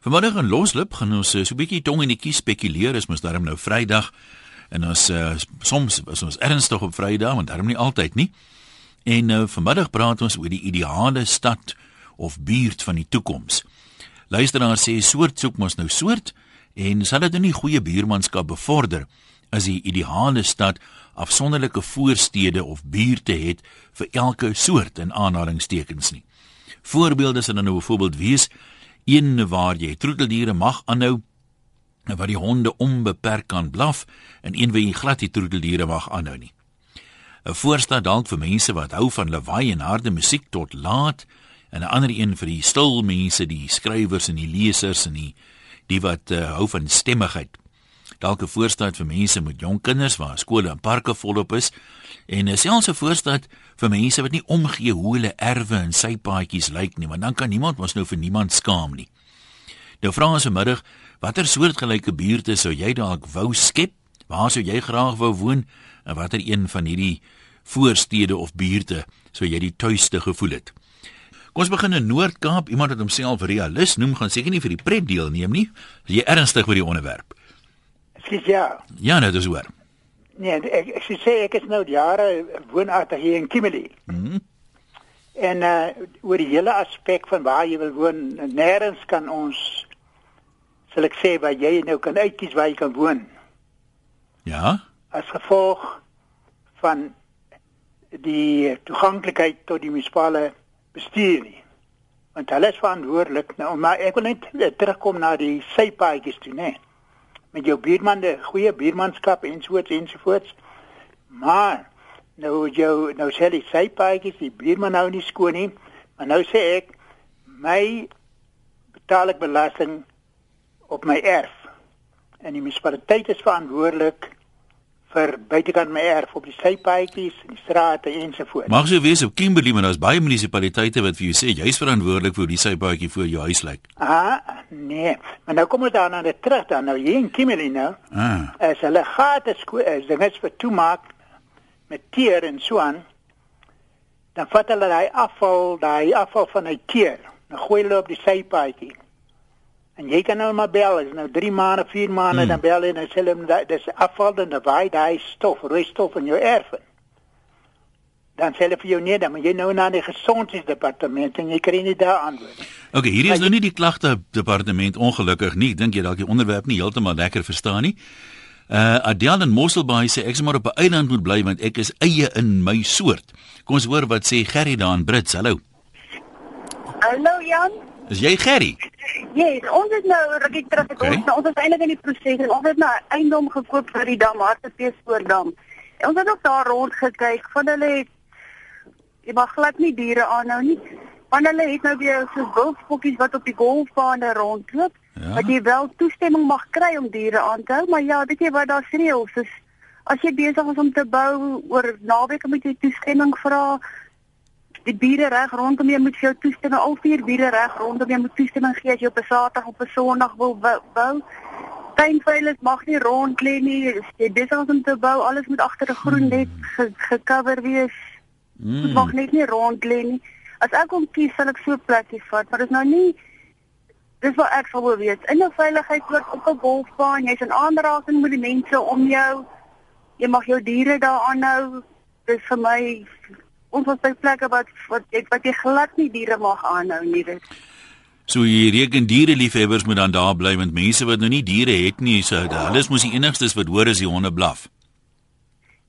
Vanmiddag in Loslip gaan ons eh, so 'n bietjie tong in die kies spekuleer, is mos daarom nou Vrydag en ons uh, soms is ons ernstig op Vrydag, want daarom nie altyd nie. En nou uh, vanmiddag praat ons oor die ideale stad of buurt van die toekoms. Luisteraar sê soort soek mos nou soort en sal dit nou nie goeie buurmanskap bevorder as die ideale stad afsonderlike voorstede of buurte het vir elke soort in aanhalingstekens nie. Voorbeelde sal nou byvoorbeeld wees een waar jy troeteldiere mag aanhou en waar die honde onbeperk kan blaf en een waar jy glad die troeteldiere mag aanhou nie. 'n Voorstad dalk vir mense wat hou van lawaai en harde musiek tot laat en 'n ander een vir die stil mense, die skrywers en die lesers en die die wat uh, hou van stemmigheid. Dalk 'n voorstad vir mense met jong kinders waar skole en parke volop is en 'n selfse voorstad vir mense wat nie omgee hoe hulle erwe en sypaadjies lyk nie, want dan kan niemand mos nou vir niemand skaam nie. Nou vra ons vanmiddag, watter soortgelyke buurte sou jy dalk wou skep? Waar sou jy graag wou woon? En watter een van hierdie voorstede of buurte sou jy die tuiste gevoel het? Kom ons begin in Noord-Kaap. Iemand wat homself realist noem, gaan seker nie vir die pret deelneem nie. Is jy ernstig oor die onderwerp? Skiet ja. Ja, nou dis hoor. Nee, ek ek sê ek is nou jare woonagtig hier in Kimberley. Mhm. Mm en uh oor die hele aspek van waar jy wil woon, nêrens kan ons sal ek sê waar jy nou kan uitkies waar jy kan woon. Ja. As gevolg van die toeganklikheid tot die munisipale bestuur nie. Want hulle is verantwoordelik nou, maar ek wil net terugkom na die sypaadjies toe, né? Nee met jou buurman 'n goeie buurmanskap ensovoorts ensovoorts. Maar nou jou nou sê die sypaadjies, die buurman nou nie skoon nie, maar nou sê ek my betaal ek belasting op my erf. En die munisipaliteit is verantwoordelik vir buitekant my erf op die sypaadjies, die strate ensovoorts. Mag so wees op Kimberley, maar daar's baie munisipaliteite wat vir jou sê jy's verantwoordelik vir die sypaadjie voor jou huis lyk. Ah, nee. Maar nou kom ons aan die terug dan nou hier in Kimberley nou. Ah. As hulle gate is dinge vir toemaak met teer en so aan. Dan vat hulle daai afval, daai afval van die teer. Dan gooi hulle op die sypaadjie. En jy kan nou maar bel, is nou 3 maande, 4 maande hmm. dan bel jy en sê hulle dat dis afval dan daai daai stof, rooi stof in jou erf. Dan sê hulle vir jou nee, dan moet jy nou na die gesondheidsdepartement en jy kry nie daar antwoord. Okay, hierdie is nou nie die klagte departement ongelukkig nie. Dink jy dalk die onderwerp nie heeltemal lekker verstaan nie. Uh Adel en Mosselbaai sê ek sommer op 'n eiland moet bly want ek is eie in my soort. Kom ons hoor wat sê Gerry daar in Brits. Hallo. Hallo Jan. Is jy Gerry? Yes, ons is nou rukkie terug het Okay. ons nou, ons is eintlik in die proses en ons het nou eiendom gekoop vir die dam Hartbeespoortdam. Ons het ook daar rond gekyk van hulle het jy mag glad nie diere aanhou nie. Want hulle het nou weer so wildspokkies wat op die golfbane rondloop. Ja. Wat jy wel toestemming mag kry om diere aan te hou, maar ja, weet jy wat daar reëls is. As jy besig is om te bou oor naweke moet jy toestemming vra die bure reg rondom jou moet vir jou toestemming al vier bure reg rondom jou moet toestemming gee as jy op 'n Saterdag of 'n Sondag wil bou-. Tuinveilig mag nie rond lê nie. As jy besig is om te bou, alles moet agter 'n groen net ge gecover wees. Dit Mm. mag net nie rond lê nie. As ek hom kies, sal ek so 'n plekkie vat, maar dit is nou nie Dis wat ek sou wil weet. In 'n veiligheidsplek op 'n golfbaan, jy's in aanraking met die mense om jou. Jy mag jou diere daar aanhou. Dis vir my ons was by plekke wat wat jy wat jy glad nie diere mag aanhou nie. Dit So jy reken diereliefhebbers moet dan daar bly want mense wat nou nie diere het nie, so hulle is mos die enigstes wat hoor as die honde blaf.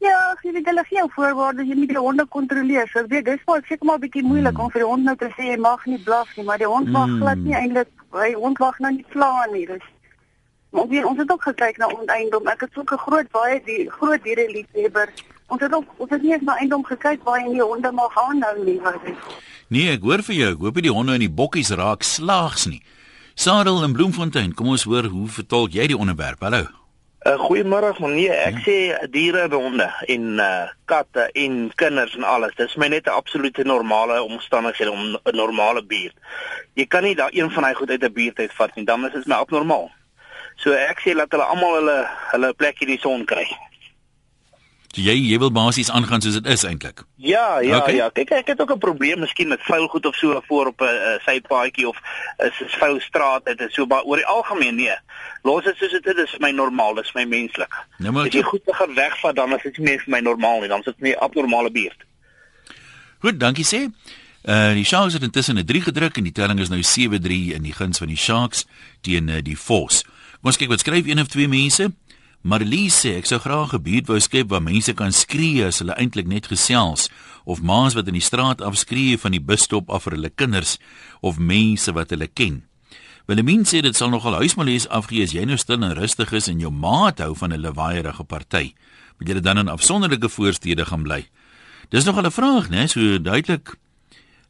Ja, as jy hulle gee voorwaardes, jy moet die honde kontroleer. So ek weet dis maar seker maar 'n bietjie moeilik om vir die hond nou te sê jy mag nie blaf nie, maar die hond mag Mm. glad nie eintlik hy hond mag nou nie pla nie. Dus maar weer, ons het ook gekyk na onteindom. Ek het ook 'n groot baie die groot diere liefhebber. Ons het ook ons het nie eens na eindom gekyk waar jy nie honde mag aanhou nie, wat is. Nee, ek hoor vir jou. Ek hoop nie die honde in die bokkies raak slaags nie. Sadel in Bloemfontein, kom ons hoor hoe vertolk jy die onderwerp. Hallo. Uh, Goeiemôre man. Nee, ek ja. sê diere en honde en uh katte en kinders en alles. Dis my net 'n absolute normale omstandighede om 'n normale buurt. Jy kan nie daai een van hy goed uit 'n buurt uitvat nie, dan is dit my abnormaal. So ek sê laat hulle almal hulle hulle plek in die son kry. So jy jy wil basies aangaan soos dit is eintlik. Ja, ja, Okay. ja. Kyk, ek het ook 'n probleem miskien met vuil goed of so voor op 'n uh, sypaadjie of is is vuil straat, dit is so maar oor die algemeen nee. Los dit soos dit is, dis my normaal, dis my menslik. Nou maar As jy goed te gaan wegvat dan is dit nie meer vir my normaal nie, dan is dit meer abnormale buurt. Goed, dankie sê. Uh die Sharks het intussen 'n 3 gedruk en die telling is nou 7-3 in die guns van die Sharks teen uh, die Force. Kom ons kyk wat skryf een of twee mense. Marlies sê ek sou graag 'n buurt wou skep waar mense kan skree as hulle eintlik net gesels of ma's wat in die straat afskree van die busstop af vir hulle kinders of mense wat hulle ken. Willemien sê dit sal nogal huismalees afgee as jy nou stil en rustig is en jou maat hou van 'n lawaaierige party. Moet jy dan in afsonderlike voorstede gaan bly? Dis nogal 'n vraag, né? So duidelik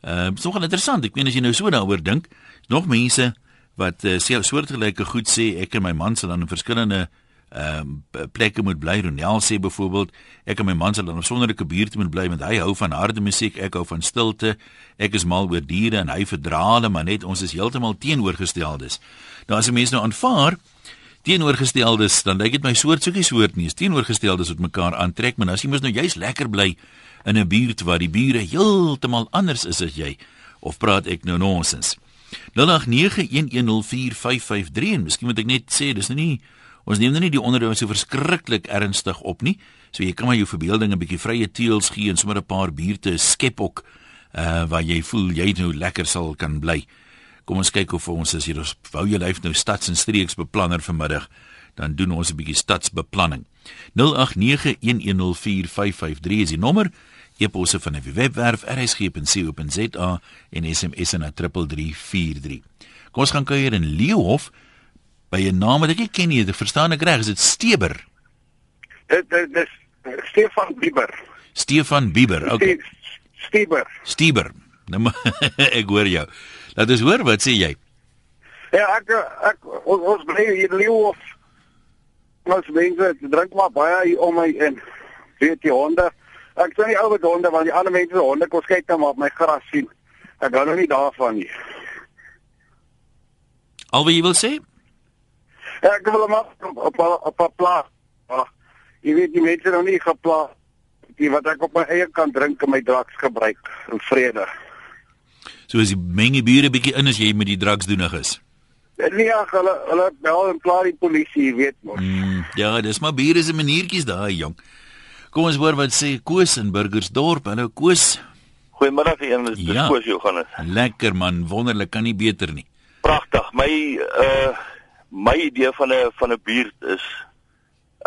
Uh, dis nogal interessant. Ek meen as jy nou so daaroor dink, nog mense wat uh, sê soortgelyke goed sê ek en my man sal dan in verskillende ehm uh, plekke moet bly. Ronel sê byvoorbeeld ek en my man sal dan op sonderlike buurte moet bly want hy hou van harde musiek, ek hou van stilte. Ek is mal oor diere en hy verdra hulle, maar net ons is heeltemal teenoorgesteldes. Nou as 'n mens nou aanvaar teenoorgesteldes, dan lyk dit my soort soekie soort nie. Is teenoorgesteldes wat mekaar aantrek, maar as jy mos nou juist lekker bly in 'n buurt waar die bure heeltemal anders is as jy, of praat ek nou nonsens? 0891104553 en miskien moet ek net sê dis nou nie ons neem nou nie die onderhoud so verskriklik ernstig op nie. So jy kan maar jou verbeelding 'n bietjie vrye teels gee en sommer 'n paar buurte skep ook uh waar jy voel jy nou lekker sal kan bly. Kom ons kyk of ons as hier ons wou jy lyf nou stads en streeksbeplanner vanmiddag dan doen ons 'n bietjie stadsbeplanning. 0891104553 is die nommer. E-posse van die webwerf rsg.co.za en SMS na 3343. Kom ons gaan kuier in Leeuhof by 'n naam wat ek nie ken nie. Ek verstaan ek reg, is dit Steber? Dit dit dis Stefan Bieber. Stefan Bieber. Okay. Ste- Steber. Steber. Nou ek hoor jou. Laat ons hoor wat sê jy. Ja, ek ek ons, ons bly hier in Leeuhof. Ons mense drink maar baie hier om my en weet die honde. Ek sien nie ou met honde want die ander mense se honde kos kyk dan maar op my gras sien. Ek hou nou nie daarvan nie. Al wat jy wil sê? Ja, ek wil maar op op op, 'n plaas. Ah, jy weet die mense nou nie geplaas die wat ek op my eie kan drink en my drugs gebruik in vrede. So as die menge bure bietjie in as jy met die drugs doenig is. Nee, ja, hulle hulle bel en pla die polisie, weet mos. Mm, ja, dis maar bure se maniertjies daai jong. Kom ons hoor wat sê Koos in Burgersdorp. Hallo Koos. Goeiemiddag een, dis Ja. Koos dit. Lekker man, wonderlik, kan nie beter nie. Pragtig. My uh my idee van 'n van 'n buurt is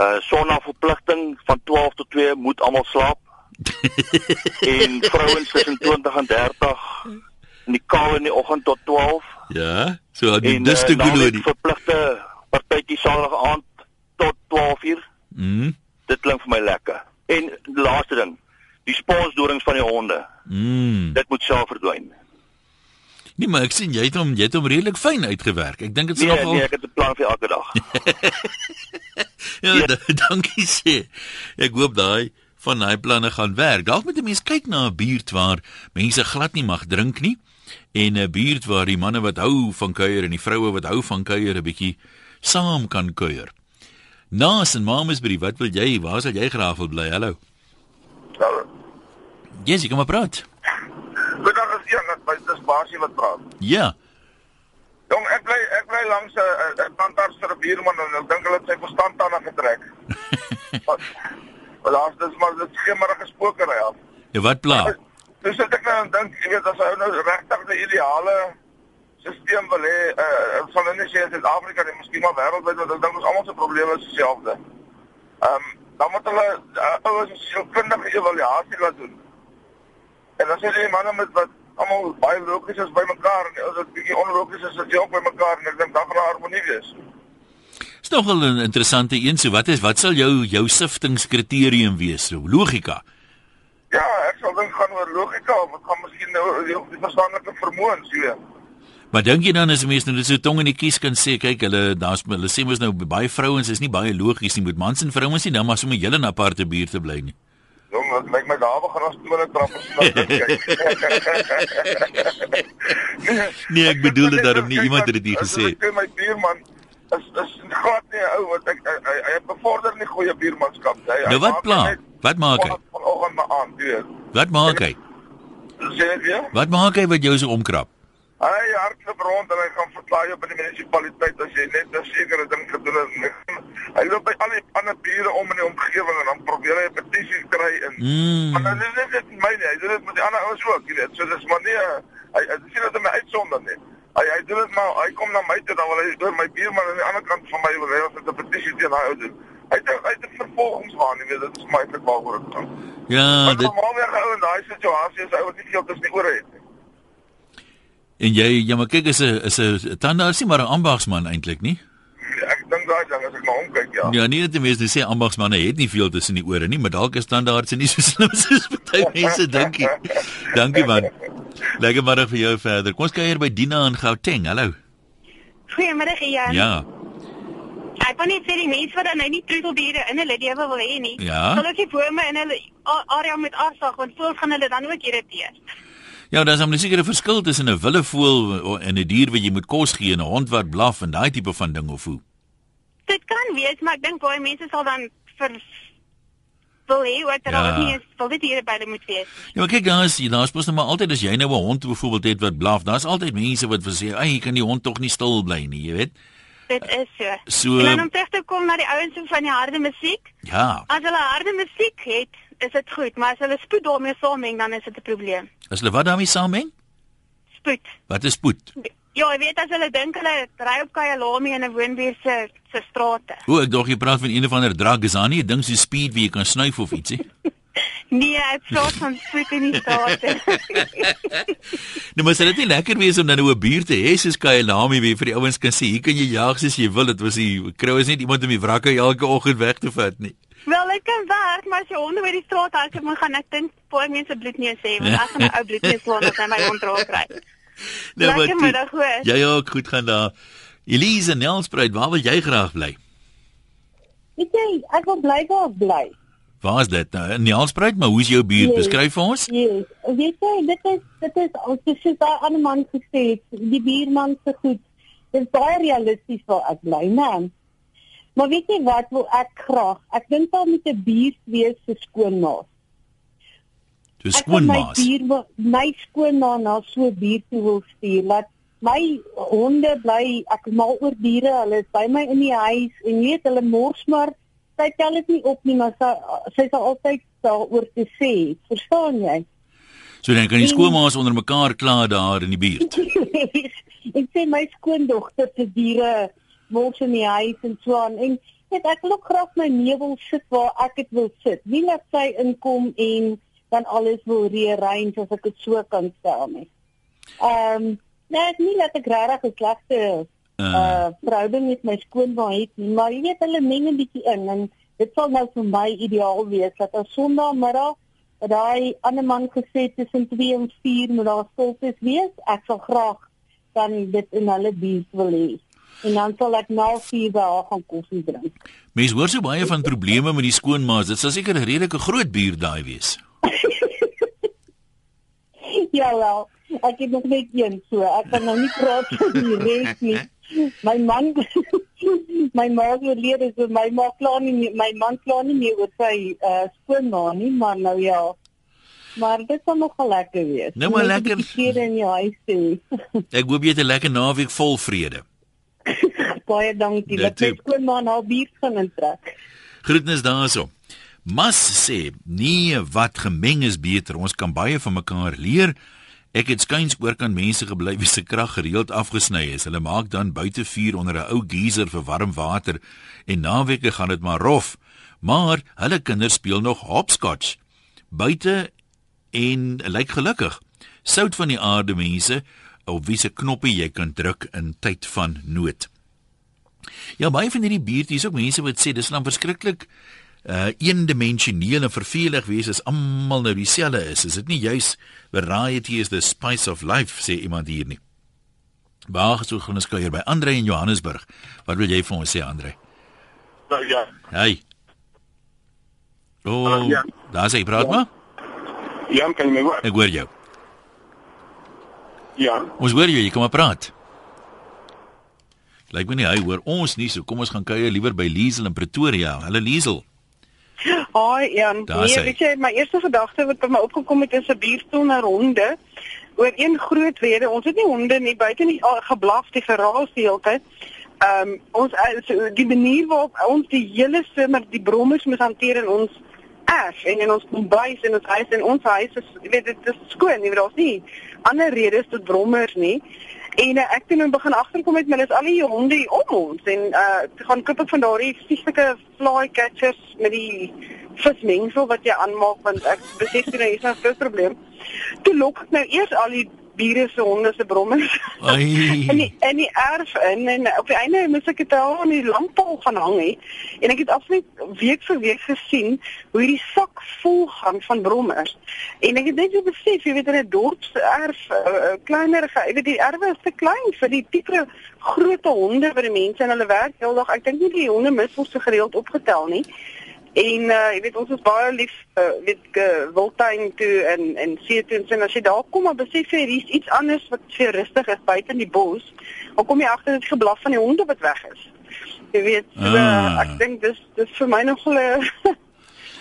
uh sonnaverpligting van 12 tot 2 moet almal slaap. en vrouens tussen 20 en 30 in die kaal in die oggend tot 12 Ja, so die en dis te uh, glo die. verpligte partytjie saterdag aand tot 12 uur. Mm. Dit klink vir my lekker. En die laaste ding, die sponsdorings van die honde. Mm. Dit moet self verdwyn. Nee, maar ek sien jy het hom jy het hom redelik fyn uitgewerk. Ek dink dit is Nee, nogal nee, ek het 'n plan vir elke dag. Ja, Ja. d- dankie sê. Ek hoop daai van daai planne gaan werk. Dalk moet 'n mens kyk na 'n buurt waar mense glad nie mag drink nie en 'n buurt waar die manne wat hou van kuier en die vroue wat hou van kuier 'n bietjie saam kan kuier. Naas en Mamasbury, wat wil jy? Waar sal jy graag wil bly? Hallo. Jessie, kom maar praat. Een, dit is Basie wat praat. Ja. Jong, ek bly ek bly langs 'n 'n tandarts vir 'n buurman en ek dink hulle het sy verstand aan getrek. Wat daar's dis maar dit skemmerige spookery af. Ja, wat pla? Dis sit ek nou en dink, jy weet as hy nou regtig 'n ideale stelsel wil hê, uh, sal hulle nie sê in Suid-Afrika nie, miskien maar wêreldwyd want ek dink ons almal se probleme is dieselfde. Ehm um, dan moet hulle uh, ouers 'n sielkundige evaluasie laat doen. En dan sê die manne met wat almal baie logies is by mekaar en as dit bietjie onlogies is, is dit ook by mekaar en ek dink dan gaan daar harmonie wees. Dis nogal 'n interessante een. So wat is wat sal jou jou siftingskriterium wees? So logika. Ja, ek sal dink gaan oor logika of dit gaan miskien nou die, die verstandelike vermoëns, jy weet. Maar dink jy dan as mense nou so tong in die kies kan sê, kyk, hulle daar's hulle sê mos nou baie vrouens is nie baie logies nie met mans en vrouens nie, dan maar sommer julle in aparte buurte bly nie. Jong, dit lyk my daar begin ons toe net trappe kyk. Nee, ek bedoel dit daarom nie. Iemand het dit nie gesê. Ek sê my buurman is is glad nie 'n ou wat ek hy, hy, bevorder nie goeie buurmanskap. Hy, Nou wat maak pla? net- Wat maak hy? Vanoggend- maar aan, weet. Wat maak hy? Sê dit weer? Wat maak hy wat jou so omkrap? Hy hardloop rond en hy gaan verklaar jou by die munisipaliteit as jy net 'n sekere ding gedoen het. Hy loop by al die ander bure om in die omgewing en dan probeer hy 'n petisie kry in. Mm. Maar dit is net my nie, hy doen dit met die ander ouens ook, jy weet. So dis maar nie hy hy sien dit in my uitsonder nie. Hy hy doen dit maar hy kom na my toe dan wil hy oor my buurman aan die ander kant van my wil hê ons 'n petisie teen daai ou doen. Hy het hy het vervolgingswaan, jy weet, dit is my eintlik waaroor dit. Ja, Maar dit normaalweg ou in daai situasie is hy wat nie veel tussen die ore het nie. En jy ja maar kyk is 'n is 'n tandarts nie maar 'n ambagsman eintlik nie. Ek dink daai ding as ek maar omkyk, ja. Ja, nie dat die mense sê ambagsmanne het nie veel tussen die ore nie, maar dalk is tandartse nie so slim soos baie mense dink nie. Dankie man. Lekker middag vir jou verder. Kom ons kuier by Dina in Gauteng. Hallo. Goeiemiddag Ian. Ja. Ek wil net sê die mense wat dan nou nie troeteldiere in hulle lewe wil hê nie. Ja. Hulle die bome in hulle area moet afsag want voels gaan hulle dan ook irriteer. Ja, daar's 'n sekere verskil tussen 'n wilde voël en 'n dier wat jy moet kos gee en 'n hond wat blaf en daai tipe van ding of hoe. Dit kan wees, maar ek dink baie mense sal dan vir wil hê wat Ja. daar nie is, wil dit hier by hulle moet wees. Ja, maar kyk, daar is daar's mos nou maar altyd as jy nou 'n hond byvoorbeeld het wat blaf, daar's altyd mense wat wil sê, "Ag, kan die hond tog nie stil bly nie," jy weet. Dit is so. So- en dan om terug te kom na die ouens van die harde musiek. Ja, As hulle harde musiek het, is dit goed, maar as hulle spoed daarmee saameng, dan is dit 'n probleem. as hulle wat daarmee saamheng? Spoed. Wat is spoed? Ja, jy weet as hulle dink hulle ry op Kyalami in 'n woonbuurt se se strate. O, ek dink jy praat van een of ander drug, is daar nie 'n ding so speed wie jy kan snuif of ietsie? Nee, ek praat van spoed in die strate. Nou maar sal dit nie lekker wees om dan nou 'n buurt te hê soos Kyalami wie vir die ouens kan sê, hier kan jy jag soos jy wil. Dit was die krou is nie iemand om die wrakke elke oggend weg te vat nie. Wel, dit kan werk, maar as jy honde by die straat hou, moet gaan ek dink baie mense bloedneus hê, want ek gaan 'n ou bloedneus slaan as hy my hond raak kry. Nou, Lekker toe- middag, hoor. Ja ja, ek goed gaan daar. Elise Nelspruit, waar wil jy graag bly? Weet jy, ek wil bly waar ek bly. Waar is dit nou? In Nelspruit, maar hoe's jou buurt? Nee. Beskryf vir ons. Yes. Weet jy, dit is dit is as jy sê daai ander man gesê het, die buurman se goed. Dit is baie realisties waar ek bly, né? Maar weet jy wat wil ek graag? Ek dink daar moet 'n buurt wees vir skoonmaas. Ek wil my skoonmaas. buur wil- my skoonma na so 'n buurt toe wil stuur. Laat my honde bly ek mal oor diere. Hulle is by my in die huis en weet hulle mors maar sy tel dit nie op nie, maar sy sy sal altyd daaroor te sê. Verstaan jy? So dan kan die skoonmaas onder mekaar kla daar in die buurt. ek sê my skoondogter se diere mors in die huis en so aan en net ek wil ook graag my meubel sit waar ek dit wil sit. Nie dat sy inkom en dan alles wil rearrange as ek dit so kan stel nie. Ehm um, nee, nie dat ek regtig 'n slegte Uh, uh verhouding met my skoonma het nie, maar jy weet hulle meng 'n bietjie in en dit sal nou vir my ideaal wees dat op Sondagmiddag dat daai ander man gesê tussen 2 en 4 moet daar stiltes wees. Ek sal graag dan dit in hulle buurt wil hê. En dan sal ek na 4 by haar gaan koffie drink. mense hoor so baie van probleme met die skoonmaas. Dit sal seker 'n redelike groot buurt daai wees. ja wel, ek het nog net een so. Ek kan nou nie praat van die res nie. My man my ma oorlede so my ma kla nie my man kla nie meer oor sy uh, skoonma nie, maar nou ja. Maar dit sal nog wel lekker wees. Nou maar lekker. vrede in jou huis hê. Ek hoop jy het 'n lekker naweek vol vrede. Baie dankie. Dit my toe. skoonma na buurt gaan intrek. Groetnis daarso. Mas sê, nee, wat gemeng is beter. Ons kan baie van mekaar leer. Ek het skuins oor kan mense gebly wie se krag gereeld afgesny is. Hulle maak dan buite vuur onder 'n ou geyser vir warm water en naweke gaan dit maar rof. Maar hulle kinders speel nog hopscotch buite en lyk gelukkig. Sout van die aarde mense op wie se knoppie jy kan druk in tyd van nood. Ja, baie van hierdie buurte is ook mense wat sê dis dan verskriklik uh eendimensioneel en vervelig wees as almal nou dieselfde is. Is dit nie juis variety is the spice of life sê iemand hier nie. Waar so gaan ons kuier by Andre in Johannesburg. Wat wil jy vir ons sê Andre? Nou ja. Hey. Oh, Hallo, ja. daar sê praat maar. Jan, kan jy my hoor? Ek hoor jou. Ja. Ons hoor jou, jy kom maar praat. Lyk my nie hy hoor ons nie, so kom ons gaan kuier liewer by Liesel in Pretoria. Hallo Liesel. Haai, Jan. Daar Nee, weet jy, my eerste gedagte wat by my opgekom het is 'n bierstoel na honde. Oor een groot rede, ons het nie honde nie, buite nie al geblaf die geraas die hele tyd. Ehm um, ons eh, so, die manier waarop ons die hele somer die brommers moet hanteer in ons erf en in ons kombuis en ons huis en ons huis is jy weet dit is skoon, weet daar's nie ander redes tot brommers nie. En uh, ek het nou begin agterkom met is al die honde hier om ons en uh toe gaan koop ek van daardie vieslike fly catchers met die vismengsel wat jy aanmaak want ek besef jy nou hier's 'n groot probleem. Toe lok ek nou eers al die bure se honde se brommers in die in die erf in en op die einde moes ek dit al aan die lamppaal gaan hang hê. En ek het absoluut week vir week gesien hoe hierdie sak vol gaan van brommers en ek het net so besef jy weet in 'n dorpserf uh, kleiner ge- jy weet die erwe is te klein vir die tipe groot honde wat die mense in hulle werk heeldag ek dink nie die honde mis ons so gereeld opgetel nie En uh, jy weet ons is baie lief uh, weet uh, Wildtuin toe en en see toe en so, en as jy daar kom dan besef jy hier's iets anders wat vir rustig is buite in die bos. Dan kom jy agter dit geblaf van die honde wat weg is. Jy weet so, uh, Ah. ek dink dis dis vir my nog 'n 'n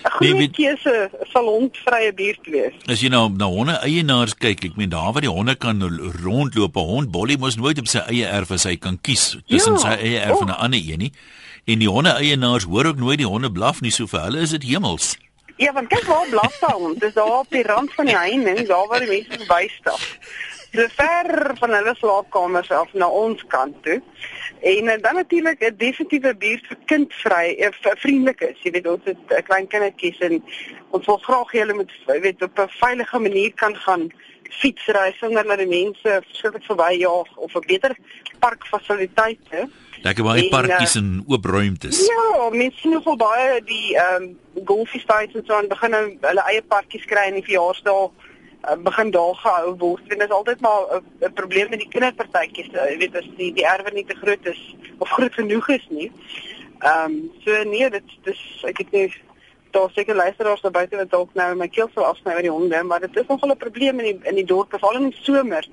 Nee, goeie weet- keuse sal hondvrye buurt wees. As jy nou na honde eienaars kyk, ek meen daar waar die honde kan rondloop, 'n hond Bolly mos nooit op sy eie erf as hy kan kies tussen Ja. sy eie erf en 'n Oh. ander een nie. En die honde eienaars hoor ook nooit die honde blaf nie, so vir hulle is dit hemels. Ja, want kyk waar blaf daai hond. Dis daar op die rand van die heining, daar waar die mense verbystap. So ver van hulle slaapkamers af na ons kant toe. En uh, dan natuurlik 'n definitiewe buurt vir kindvry, vir vriendelik is. Jy weet ons het uh, klein kindertjies en ons wil graag hê hulle moet weet op 'n veilige manier kan gaan fietsry sonder dat die mense verskriklik verbyjaag of 'n beter parkfasiliteite. Lekker baie En, parkies uh, en oop ruimtes. Ja, mense sien nogal baie die ehm um, golfie states en so aan begin nou hulle eie parkies kry in die verjaarsdae uh, begin daar gehou word. En dit is altyd maar 'n- 'n probleem met die kinderpartytjies. Uh, jy weet as die die erwe nie te groot is of groot genoeg is nie. Ehm um, so nee, dit dis ek het nie daar seker luisteraars daar buite wat dalk nou my keel sal afsny oor die honde, maar dit is nogal 'n probleem in die in die dorp veral in die somer.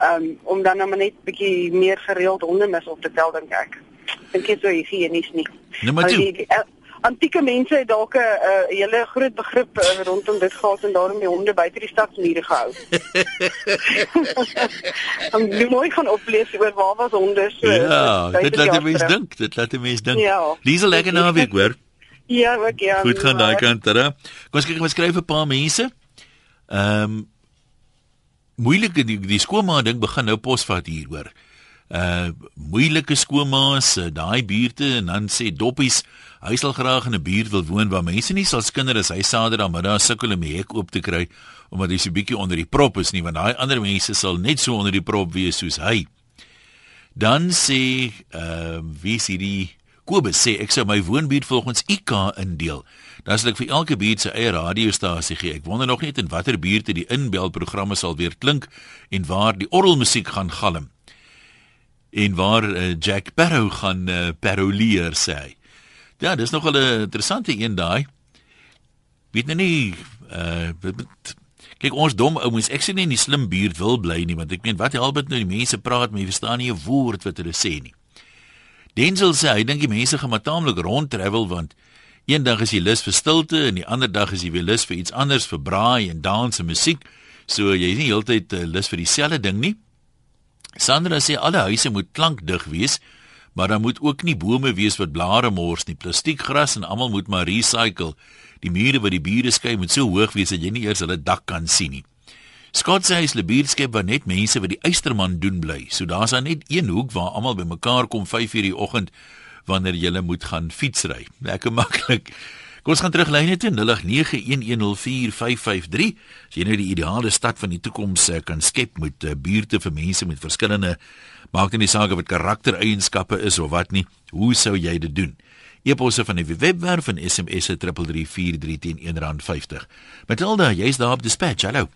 Um, om dan nou maar net bietjie meer gereeld hondemis op te tel dink ek. Dink jy so higienies nie? Toe. die, die, uh, antieke mense het dalk 'n uh, hele groot begrip uh, rondom dit gehad en daarom die honde buite die stadsmure gehou. Om jy nooit gaan oplees oor waar was honde so. Ja, dit 30 laat die mens dink, dit laat die mens dink. Ja. Dis 'n lekker naweek, hoor. Ja, ook ja. Goed gaan daai kant terug. Kom ons kyk wat skryf 'n paar mense. Ehm um, moeilike die, die skoonma ding begin nou posvat hier hoor. Uh moeilike skoonmaas, uh, daai buurte en dan sê doppies, hy sal graag in 'n buurt wil woon waar mense nie sal skinder as hy Saterdagmiddag sukkel om die hek oop te kry omdat hy so bietjie onder die prop is nie, want daai ander mense sal net so onder die prop wees soos hy. Dan sê uh, wie is hierdie Kobus sê ek sou my woonbuurt volgens IK indeel. Dan sal ek vir elke buurt sy eie radiostasie gee. Ek wonder nog net in watter buurte die inbelprogramme sal weer klink en waar die orgelmusiek gaan galm. En waar uh, Jack Barrow gaan uh, paroleer sê. Ja, dis nog 'n interessante een daai. Weet nou nie uh kyk ons dom ouens, ek sê nie in die slim buurt wil bly nie, want ek meen wat help dit nou die mense praat, maar jy verstaan nie 'n woord wat hulle sê nie. Denzel sê hy dink die mense gaan maar taamlik rond travel want eendag is jy lus vir stilte en die ander dag is jy weer lus vir iets anders, vir braai en dans en musiek. So jy is nie heeltyd uh, lus vir dieselfde ding nie. Sandra sê alle huise moet klankdig wees, maar dan moet ook nie bome wees wat blare mors nie, plastiekgras en almal moet maar recycle. Die mure wat die bure skei moet so hoog wees dat jy nie eers hulle dak kan sien nie. Scott sê hy is 'n buurtskep waar net mense wat die eysterman doen bly. So daar's dan net een hoek waar almal bymekaar kom 5:00 die oggend wanneer jy moet gaan fietsry. Lekker maklik. Kom ons gaan terug lyne toe 0891104553. As jy nou die ideale stad van die toekoms eh, kan skep met uh, buurte vir mense met verskillende maak nie saak of dit karaktereienskappe is of wat nie, hoe sou jy dit doen? E-posse van die webwerf en SMS'e 3343 teen R1.50. Matilda, jy's daar op dispatch. Hallo.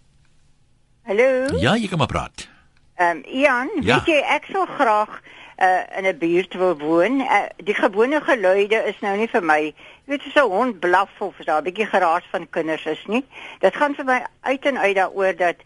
Hallo. Ja, jy kan maar praat. Ehm um, Ian, Ja. weet jy ek sou graag uh, in 'n buurt wil woon. Uh, die gewone geluide is nou nie vir my. Jy weet so 'n hond blaf of daar 'n bietjie geraas van kinders is nie. Dit gaan vir my uit en uit daaroor dat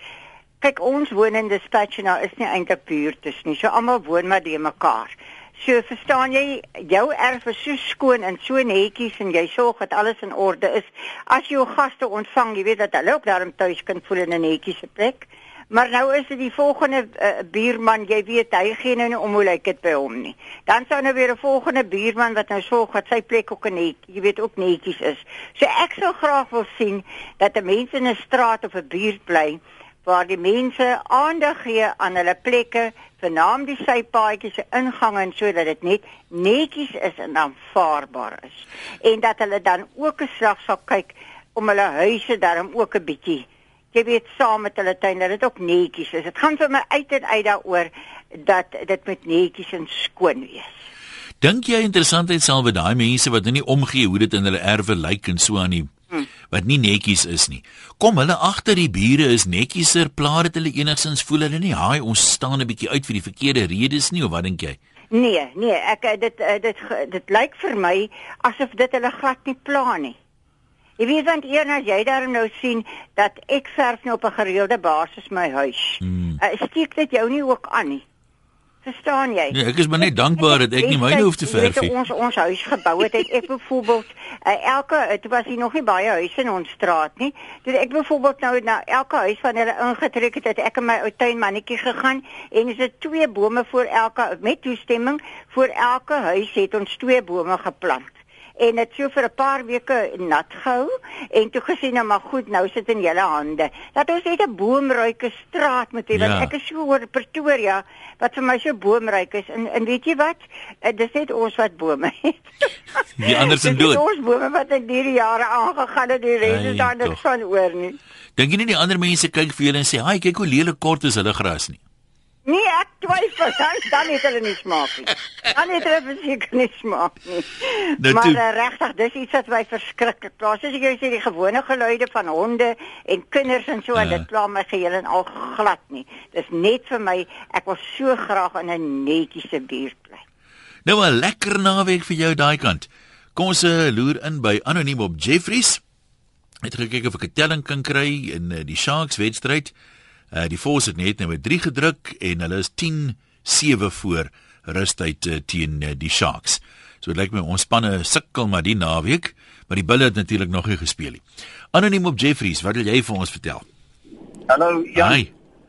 kyk ons woon in Dispatch en daar is nie eintlik buurtes nie. So almal woon maar die mekaar. So verstaan jy, jou erf is so skoon en so netjies en jy sorg dat alles in orde is. As jy jou gaste ontvang, jy weet dat hulle ook daarom tuis kan voel in 'n netjiese plek. Maar nou is dit die volgende uh, buurman, jy weet hy gee nou nie om hoe lyk dit by hom nie. Dan sou nou weer 'n volgende buurman wat nou sorg dat sy plek ook net, jy weet ook netjies is. So ek sou graag wil sien dat 'n mens in 'n straat of 'n buurt bly waar die mense aandag gee aan hulle plekke, vernaam die sypaadjies se ingange en sodat dit net netjies is en aanvaarbaar is. En dat hulle dan ook 'n slag sal kyk om hulle huise daarom ook 'n bietjie jy weet saam met hulle tuin dat dit ook netjies is. Dit gaan vir my uit en uit daaroor dat dit met netjies en skoon wees. Dink jy interessantheid sal by daai mense wat nou nie omgee hoe dit in hulle erwe lyk en so aan nie hmm. wat nie netjies is nie. Kom hulle agter die bure is netjieser, plaat dit hulle enigsins voel hulle nie, haai ons staan 'n bietjie uit vir die verkeerde redes nie of wat dink jy? Nee, nee, ek dit dit dit, dit lyk vir my asof dit hulle glad nie pla nie. Jy weet want eers as jy daar nou sien dat ek verf nou op 'n gereelde basis my huis. Hmm. Uh, steek dit jou nie ook aan nie. Verstaan jy? Nee, ek is maar net dankbaar dat ek nie myne hoef te verf nie. Ons ons huis gebou het, het ek byvoorbeeld uh, elke dit was hier nog nie baie huise in ons straat nie. Dit ek byvoorbeeld nou na elke huis van hulle ingetrek het, het ek in my ou tuinmannetjie gegaan en is dit twee bome voor elke met toestemming voor elke huis het ons twee bome geplant en dit so vir 'n paar weke nat gehou en toe gesien nou maar goed nou sit in julle hande. Dat ons net 'n boomryke straat moet hê want ja. ek is so oor Pretoria wat vir my so boomryk is. En en weet jy wat? Uh, dis net ons wat bome het. Die ander is dood. ons bome wat in hierdie jare aangegaan het die res is dan net van oor nie. Dink jy nie die ander mense kyk vir julle en sê haai kyk hoe lelik kort is hulle gras nie Nee, ek twyfel, dan dan het hulle nie smaak nie. Dan het hulle verseker nie smaak nie. Nou, maar uh, regtig, dis iets wat my verskriklik pla. Soos ek jou sê, die gewone geluide van honde en kinders en so, uh. dit pla my geheel en al glad nie. Dis net vir my, ek wil so graag in 'n netjiese buurt bly. Nou 'n lekker naweek vir jou daai kant. Kom ons uh, loer in by anoniem op Jeffries. Het gekyk of ek 'n telling kan kry in uh, die Sharks wedstryd. Uh, die Force het net nou met 3 gedruk en hulle is 10-7 voor rustyd uh, teen uh, die Sharks. So dit lyk my ons spanne sukkel maar die naweek, maar die Bulle het natuurlik nog nie gespeel nie. Anoniem op Jeffries, wat wil jy vir ons vertel? Hallo Jan. Hi.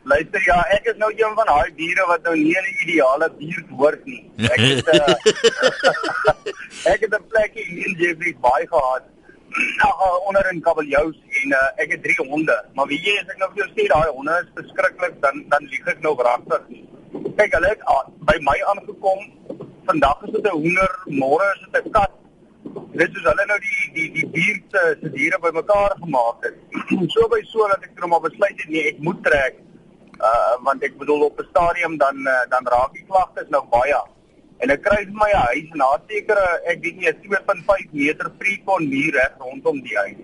Luister ja, ek is nou een van daai diere wat nou nie in die ideale buurt hoort nie. Ek het uh, ek het 'n plekkie in Jeffries baie gehad uh, onder in kabeljous en uh, ek het drie honde. Maar wie jy as ek nou vir jou sê daai honde is verskriklik dan dan lieg ek nou regtig nie. Kyk, hulle het uh, by my aangekom. Vandag is dit 'n hoender, môre is dit 'n kat. Dit is hulle nou die die die buurt se diere bymekaar gemaak het. so by so dat ek nou maar besluit het nee, ek moet trek. Uh want ek bedoel op 'n stadium dan uh, dan raak die klagtes nou baie en ek kry vir my huis en daar sekere ek weet nie 2.5 meter precon muur reg rondom die huis.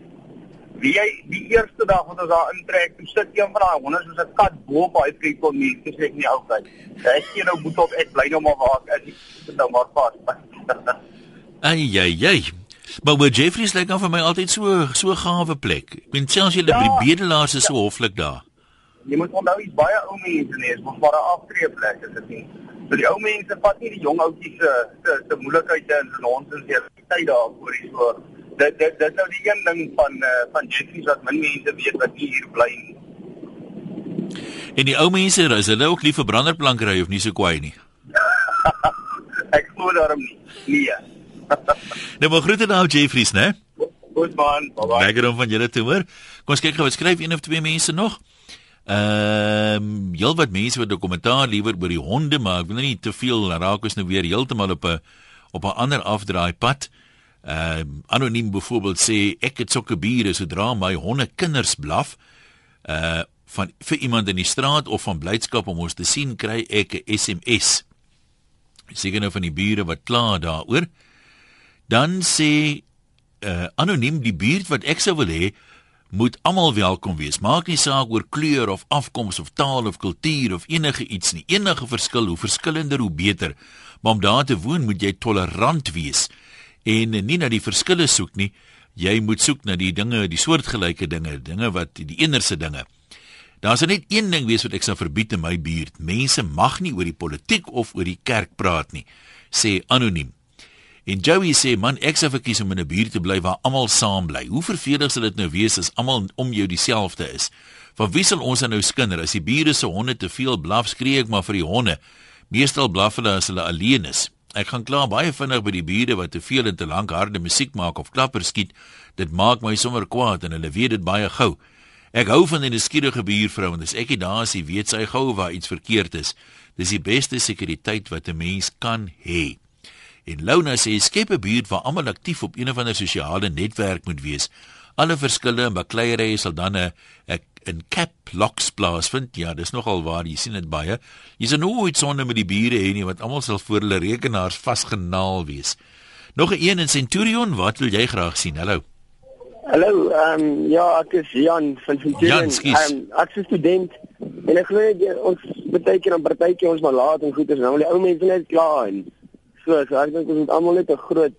Wie jy die eerste dag wat ons daar intrek, toe sit een van daai honde soos 'n kat bo op daai precon muur, dis ek nie altyd. Ek sien nou moet op ek bly nou maar waar ek is. Nou maar pas. Ai ai ai. Maar wat Jeffries lyk like, vir my altyd so so gawe plek. Ek bedoel selfs julle ja, bedelaars is so hoflik daar. Jy moet onthou jy's baie ou mense nie, is mos maar 'n aftreeplek is dit nie. So die ou mense vat nie die jong ouetjies se se se moeilikhede en se nonsens hier tyd daarvoor hier so. Dit dit dit nou die een ding van uh, van Jeffries wat min mense weet wat hier bly nie. En die ou mense, is hulle ook lief vir branderplankery of nie so kwaai nie? Ek glo daarom nie. Nee. nou maar groete nou Jeffries, né? Goed man, bye bye. Lekker om van julle te hoor. Kom ons kyk gou, skryf een of twee mense nog. Ehm um, heel wat mense wat 'n kommentaar liewer oor die honde maar ek wil nie te veel raak ons nou weer heeltemal op 'n op 'n ander afdraai pad. Ehm um, anoniem byvoorbeeld sê ek het sokke biere sodra my honde kinders blaf uh van vir iemand in die straat of van blydskap om ons te sien kry ek 'n SMS. Seker nou van die bure wat kla daaroor. Dan sê uh anoniem die buurt wat ek sou wil hê moet almal welkom wees. Maak nie saak oor kleur of afkoms of taal of kultuur of enige iets nie. Enige verskil, hoe verskillender hoe beter. Maar om daar te woon moet jy tolerant wees en nie na die verskille soek nie. Jy moet soek na die dinge, die soortgelyke dinge, dinge wat die eenerse dinge. Daar's net een ding wees wat ek sal verbied in my buurt. Mense mag nie oor die politiek of oor die kerk praat nie. sê anoniem. En Joey sê man, ek sou verkies om in 'n buurt te bly waar almal saam bly. Hoe vervelig sal dit nou wees as almal om jou dieselfde is? Van wie sal ons nou skinder as die bure se honde te veel blaf skree ek maar vir die honde. Meestal blaf hulle as hulle alleen is. Ek gaan klaar baie vinnig by die bure wat te veel en te lank harde musiek maak of klapper skiet. Dit maak my sommer kwaad en hulle weet dit baie gou. Ek hou van 'n nuuskierige buurvrou en dis ek dit daar as jy weet sy gou waar iets verkeerd is. Dis die beste sekuriteit wat 'n mens kan hê. En Lona sê skep 'n buurt waar almal aktief op een of ander sosiale netwerk moet wees. Alle verskille en bakleierery sal dan 'n 'n cap locks plaasvind. Ja, dis nogal waar, jy sien dit baie. Jy sien nooit sonde met die bure hê nie want almal sal voor hulle rekenaars vasgenaal wees. Nog 'n een in Centurion, wat wil jy graag sien? Hallo. Hallo, ehm um, ja, ek is Jan van Centurion. Ehm um, ek is student en ek glo ons baie keer aan partytjie ons maar laat en goeie is nou die ou mense net klaar en so, so ek dink ons moet almal net 'n groot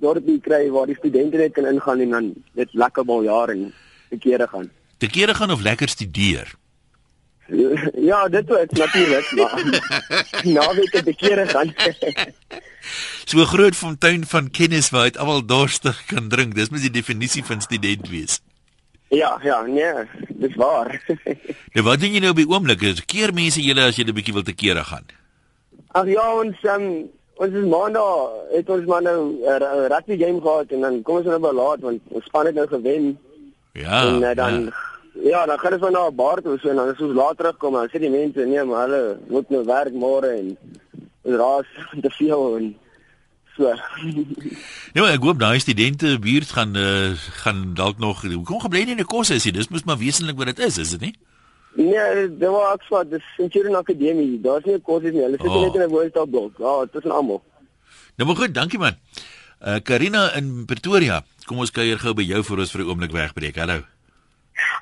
dorpie kry waar die studente net kan ingaan en dan net lekker bal jaar en te kere gaan. Te kere gaan of lekker studeer? Ja, dit ook natuurlik, maar nou weet ek te kere gaan. so 'n groot fontein van kennis waar jy almal dorstig kan drink. Dis mos die definisie van student wees. Ja, ja, nee, dis waar. nou wat doen jy nou op die oomblik? Is keer mense julle as 'n bietjie wil te kere gaan? Ag ja, ons um, ons is maandag het ons maar nou 'n rugby game gehad en dan kom ons nou baie laat want ons span het nou gewen. Ja. En uh, dan ja. Ja, dan gaan ons van na 'n bar toe so en dan as ons laat terugkom, dan sê die mense nee, maar hulle moet nou werk môre en raas te veel en so. ja, ek hoop daai studente buurt gaan uh, gaan dalk nog kom gebly nie in die kos is jy. Dis moet maar wesentlik wat dit is, is dit nie? Nee, dit was Oxford, dis Centurion Akademie. Daar's nie 'n kos nie. Hulle sit oh. net in 'n woonstelblok. Ja, dit is almal. Nou maar goed, dankie man. Uh Karina in Pretoria. Kom ons kuier gou by jou vir ons vir 'n oomblik wegbreek. Hallo.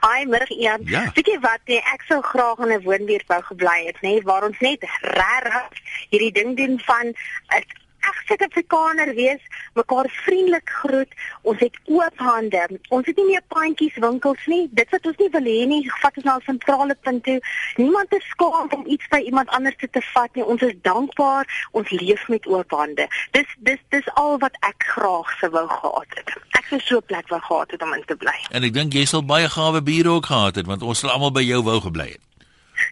Hi, middag Ian. Ja. Weet jy wat, nee, ek sou graag in 'n woonbuurt wou gebly het, nê, nee, waar ons net regtig hierdie ding doen van 'n ag Suid-Afrikaner wees, mekaar vriendelik groet. Ons het oop hande. Ons het nie meer pandjies winkels nie. Dit wat ons nie wil hê nie, vat ons na 'n sentrale punt toe. Niemand is skaam om iets by iemand anders te, te vat nie. Ons is dankbaar. Ons leef met oop hande. Dis dis dis al wat ek graag sou wou gehad het. Ek sou so 'n plek wou gehad het om in te bly. En ek dink jy sal baie gawe bure ook gehad het want ons sal almal by jou wou gebly het.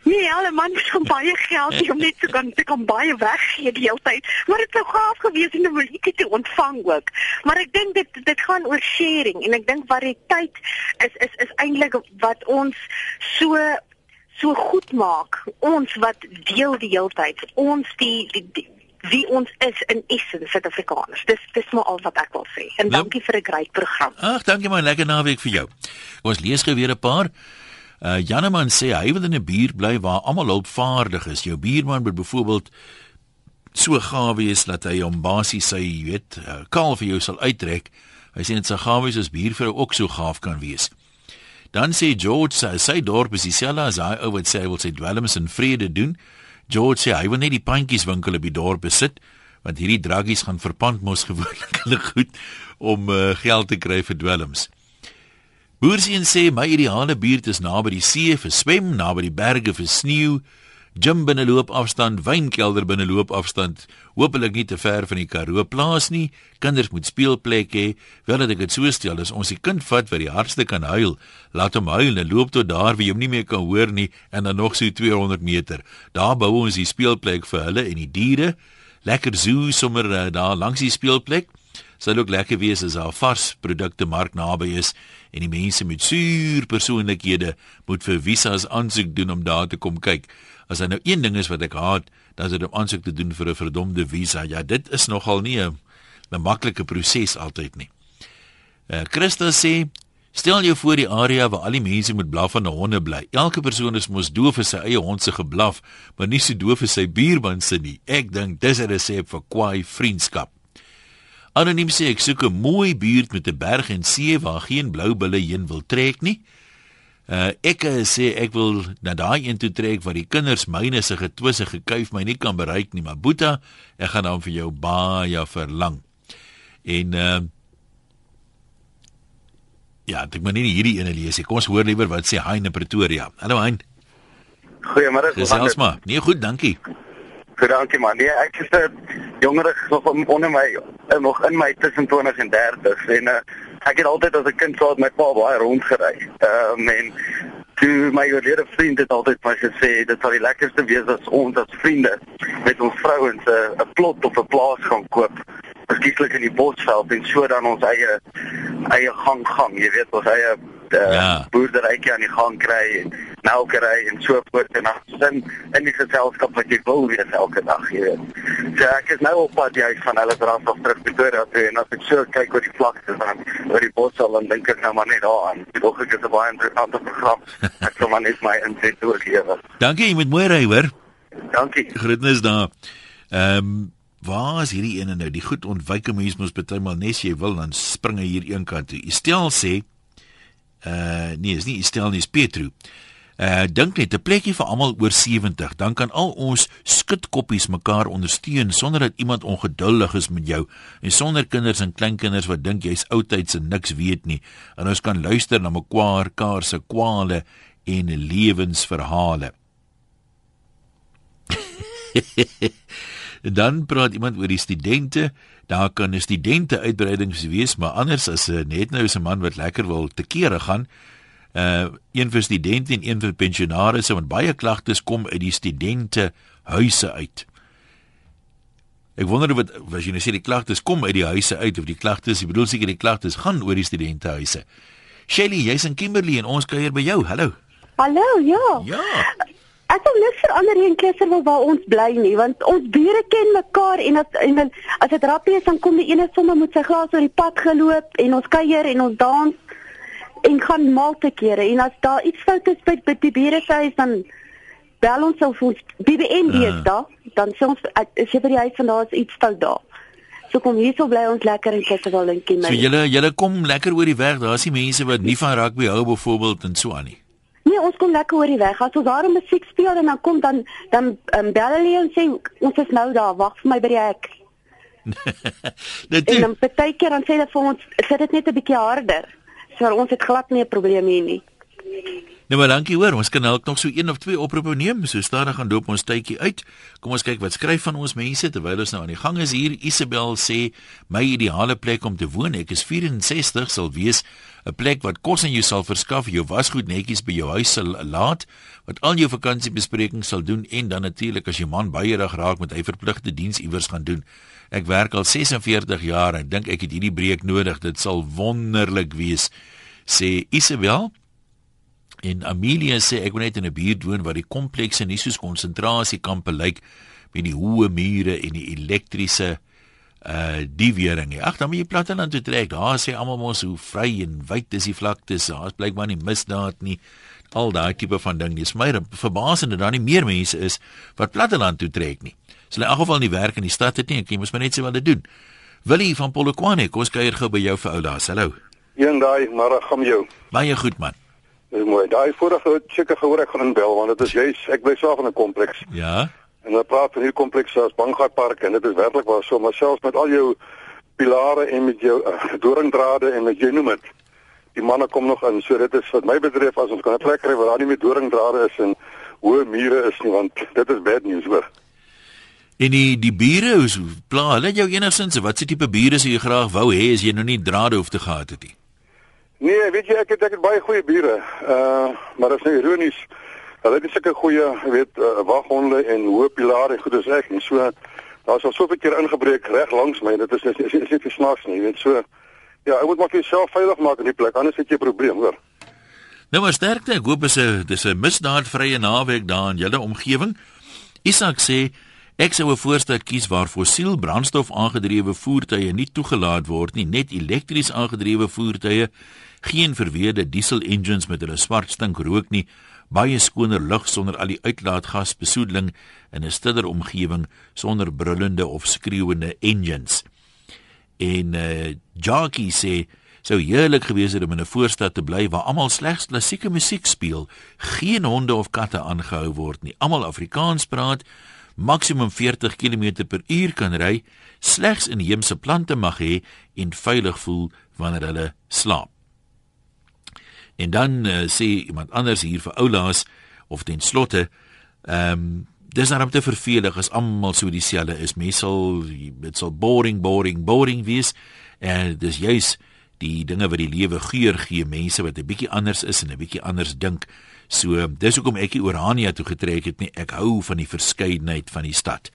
Nee, alle man het so baie geld om net te kan te kan baie weggee die hele tyd. Maar dit sou gaaf gewees het om iets te ontvang ook. Maar ek dink dit dit gaan oor sharing en ek dink variëteit is is is eintlik wat ons so so goed maak. Ons wat deel die hele tyd. Ons die, die, die wie ons is in essence Suid-Afrikaners. Dis dis maar al wat ek wil sê. En ja. dankie vir 'n great program. Ag, dankie man, lekker naweek vir jou. Ons lees weer 'n paar Uh Janeman sê hy wil in 'n buurt bly waar almal hulpvaardig is. Jou buurman moet byvoorbeeld so gawe wees dat hy hom basies sy, jy weet, uh, kaal vir jou sal uittrek. Hy sê dit sy gawe is as buurvrou ook so gaaf kan wees. Dan sê George sy, sy dorp is dieselfde as hy ou wat sê hy wil sy dwelms in vrede doen. George sê hy wil net die pandjies winkel op die dorp besit want hierdie draggies gaan verpand mos gewoonlik hulle goed om uh, geld te kry vir dwelms. Boersien sê my ideale buurt is naby die see vir swem, naby die berge vir sneeu, gym binne loopafstand, wynkelder binne loopafstand, hopelik nie te ver van die Karoo plaas nie. Kinders moet speelplek hê. Wel dat ek dit so stel, as ons die kind vat wat die hardste kan huil, laat hom huil en loop tot daar waar hy hom nie meer kan hoor nie en dan nog so 200 meter. Daar bou ons die speelplek vir hulle en die diere. Lekker zoo sommer uh, daar langs die speelplek. Sal ook lekker wees as daar vars produkte mark naby is en die mense met suur persoonlikhede moet vir visas aansoek doen om daar te kom kyk. As daar nou een ding is wat ek haat, dan is dit om aansoek te doen vir 'n verdomde visa. Ja, dit is nogal nie 'n 'n maklike proses altyd nie. Eh uh, Christa sê Stel jou voor die area waar al die mense met blaffende honde bly. Elke persoon is mos doof vir sy eie hond se geblaf, maar nie so doof vir sy buurman se nie. Ek dink dis 'n resep vir kwaai vriendskap. Anoniem sê ek soek 'n mooi buurt met 'n berg en see waar geen blou bulle heen wil trek nie. Uh ek sê ek wil na daai een toe trek waar die kinders myne se getwisse gekuif my nie kan bereik nie, maar Boeta, ek gaan dan vir jou baie verlang. En uh Ja, ek moet nie hierdie ene lees nie. Kom ons hoor liewer wat sê Hein in Pretoria. Hallo Hein. Goeiemôre. Gesels maar. Nee, goed, dankie. Goed, dankie man. Nee, ek is 'n jonger nog onder my nog in my tussen 20 en 30 en uh, ek het altyd as 'n kind saad met my pa baie rondgery. Ehm um, en toe my oorlede vriend het altyd vir my gesê dit sal die lekkerste wees as ons as vriende met ons vrouens 'n uh, plot of 'n plaas gaan koop. Verskieklik in die bosveld en so dan ons eie eie gang gang, jy weet, ons eie uh, ja. boerderytjie aan die gang kry en melkery en so voort en dan sin in die geselskap wat jy wil wees elke dag jy weet. So ek is nou op pad jy van hulle draf af terug Pretoria toe en as ek so kyk oor die vlakte dan oor die bosse dan dink ek nou maar net daaraan. Dit ook is 'n baie interessante program. Ek sal maar net my inset oorgee. Dankie, jy moet mooi ry hoor. Dankie. Groetnis daar. Ehm um, Waar is hierdie ene nou? Die goed ontwyke mens moet bytelmal nes jy wil dan springe hier een kant toe. Stel sê uh nee, is nie stel nie, is Petro. Uh dink net 'n plekkie vir almal oor 70, dan kan al ons skutkoppies mekaar ondersteun sonder dat iemand ongeduldig is met jou en sonder kinders en kleinkinders wat dink jy's oudtyds en niks weet nie. En ons kan luister na mekaar kaar se kwale en lewensverhale. dan praat iemand oor die studente. Daar kan 'n studente uitbreidings wees, maar anders as 'n eh, net nou 'n man wat lekker wil te kere gaan. Uh een vir studente en een vir pensionaars, want baie klagtes kom uit die studente huise uit. Ek wonder wat as jy nou sê die klagtes kom uit die huise uit of die klagtes, ek bedoel seker die klagtes gaan oor die studente huise. Shelly, jy's in Kimberley en ons kuier by jou. Hallo. Hallo, ja. Ja. Ek wil niks verander hier in Kleserwil waar ons bly nie, want ons bure ken mekaar en as en as dit rappie is dan kom die ene sommer met sy glas oor die pad geloop en ons kuier en ons dans en gaan maal te kere en as daar iets fout is by, by die bure se huis dan bel ons of ons BBN uh. is daar, dan sê ons as jy by die huis van daar is iets fout daar. So kom hier so bly ons lekker in Kleserwil en my. So julle julle kom lekker oor die weg, daar is die mense wat nie van rugby hou byvoorbeeld en so aan nie. Nee, ons kom lekker oor die weg. As ons daar 'n musiek speel en dan kom dan dan um, bel hulle en sê ons is nou daar, wag vir my by die hek. Dit en dan partykeer dan sê hulle vir ons, sit dit net 'n bietjie harder. So ons het glad nie 'n probleem hier nie. Nou maar dankie hoor. Ons kan dalk nog so een of twee oproepe neem. So stadig gaan doop ons tydjie uit. Kom ons kyk wat skryf van ons mense terwyl ons nou aan die gang is hier. Isabel sê my ideale plek om te woon. Ek is 64 sal wees 'n plek wat kos en jou sal verskaf, jou wasgoed netjies by jou huis sal laat, wat al jou vakansiebesprekings sal doen en dan natuurlik as jou man baie rig raak met hy verpligte diens iewers gaan doen. Ek werk al 46 jaar en dink ek het hierdie breek nodig. Dit sal wonderlik wees, sê Isabel. En Amelia sê ek wil net in 'n buurt woon waar die komplekse nie soos konsentrasiekampe lyk met die hoë mure en die elektriese uh die wering. Ag, dan moet jy platteland toe trek. Daar sê almal mos hoe vry en wyd is die vlaktes. Daar's blykbaar nie misdaad nie. Al daai tipe van ding. Dis my verbasend dat daar nie meer mense is wat platteland toe trek nie. So in elk geval nie werk in die stad het nie. Ek moet maar net sê wat dit doen. Willie van Polokwane, kom ons kuier gou by jou vir ou daar. Hallo. Een daai, maar ek gaan jou. Baie goed man. Dis mooi. Daai vorige seker gehoor ek gaan inbel want dit is juis ek bly self in 'n kompleks. Ja. En dan praat van hierdie kompleks as Banggai Park en dit is werklik waar so maar selfs met al jou pilare en met jou uh, doringdrade en met jy noem dit. Die manne kom nog in. So dit is wat my betref as ons kan 'n plek kry waar daar nie meer doringdrade is en hoë mure is nie want dit is bad news hoor. En die die bure is pla, hulle jou enigsins wat se tipe bure sou jy graag wou hê as jy nou nie drade hoef te gehad het nie. Nee, weet jy ek het ek het baie goeie bure. Uh maar dit is nou ironies. Hulle het sulke goeie, weet, uh, waghonde en hoë pilare en goed as ek nie. So daar's al soveel keer ingebreek reg langs my. Dit is is is, is, is nie snaaks nie, weet so. Ja, ek moet maar vir jouself veilig maak in die plek anders het jy 'n probleem, hoor. Nou maar sterkte. Ek hoop is 'n dis 'n misdaadvrye naweek daar in julle omgewing. Isak sê Ek sou 'n voorstel kies waar fossiel brandstof aangedrewe voertuie nie toegelaat word nie, net elektries aangedrewe voertuie, geen verweerde diesel engines met hulle swart stink rook nie, baie skoner lug sonder al die uitlaatgas besoedeling in 'n stiller omgewing sonder brullende of skreeuende engines. En eh uh, Jackie sê sou heerlik gewees het om in 'n voorstad te bly waar almal slegs klassieke musiek speel, geen honde of katte aangehou word nie, almal Afrikaans praat maksimum 40 km/h kan ry, slegs inheemse plante mag hê en veilig voel wanneer hulle slaap. En dan uh, sê iemand anders hier vir oulaas of ten slotte, ehm um, dis daarom te vervelig as almal so dieselfde is. Mense sal dit sal boring, boring, boring wees en dis juis die dinge wat die lewe geur gee, mense wat 'n bietjie anders is en 'n bietjie anders dink So ehm, dis hoekom ek nie Orania toe getrek het nie. Ek hou van die verskeidenheid van die stad.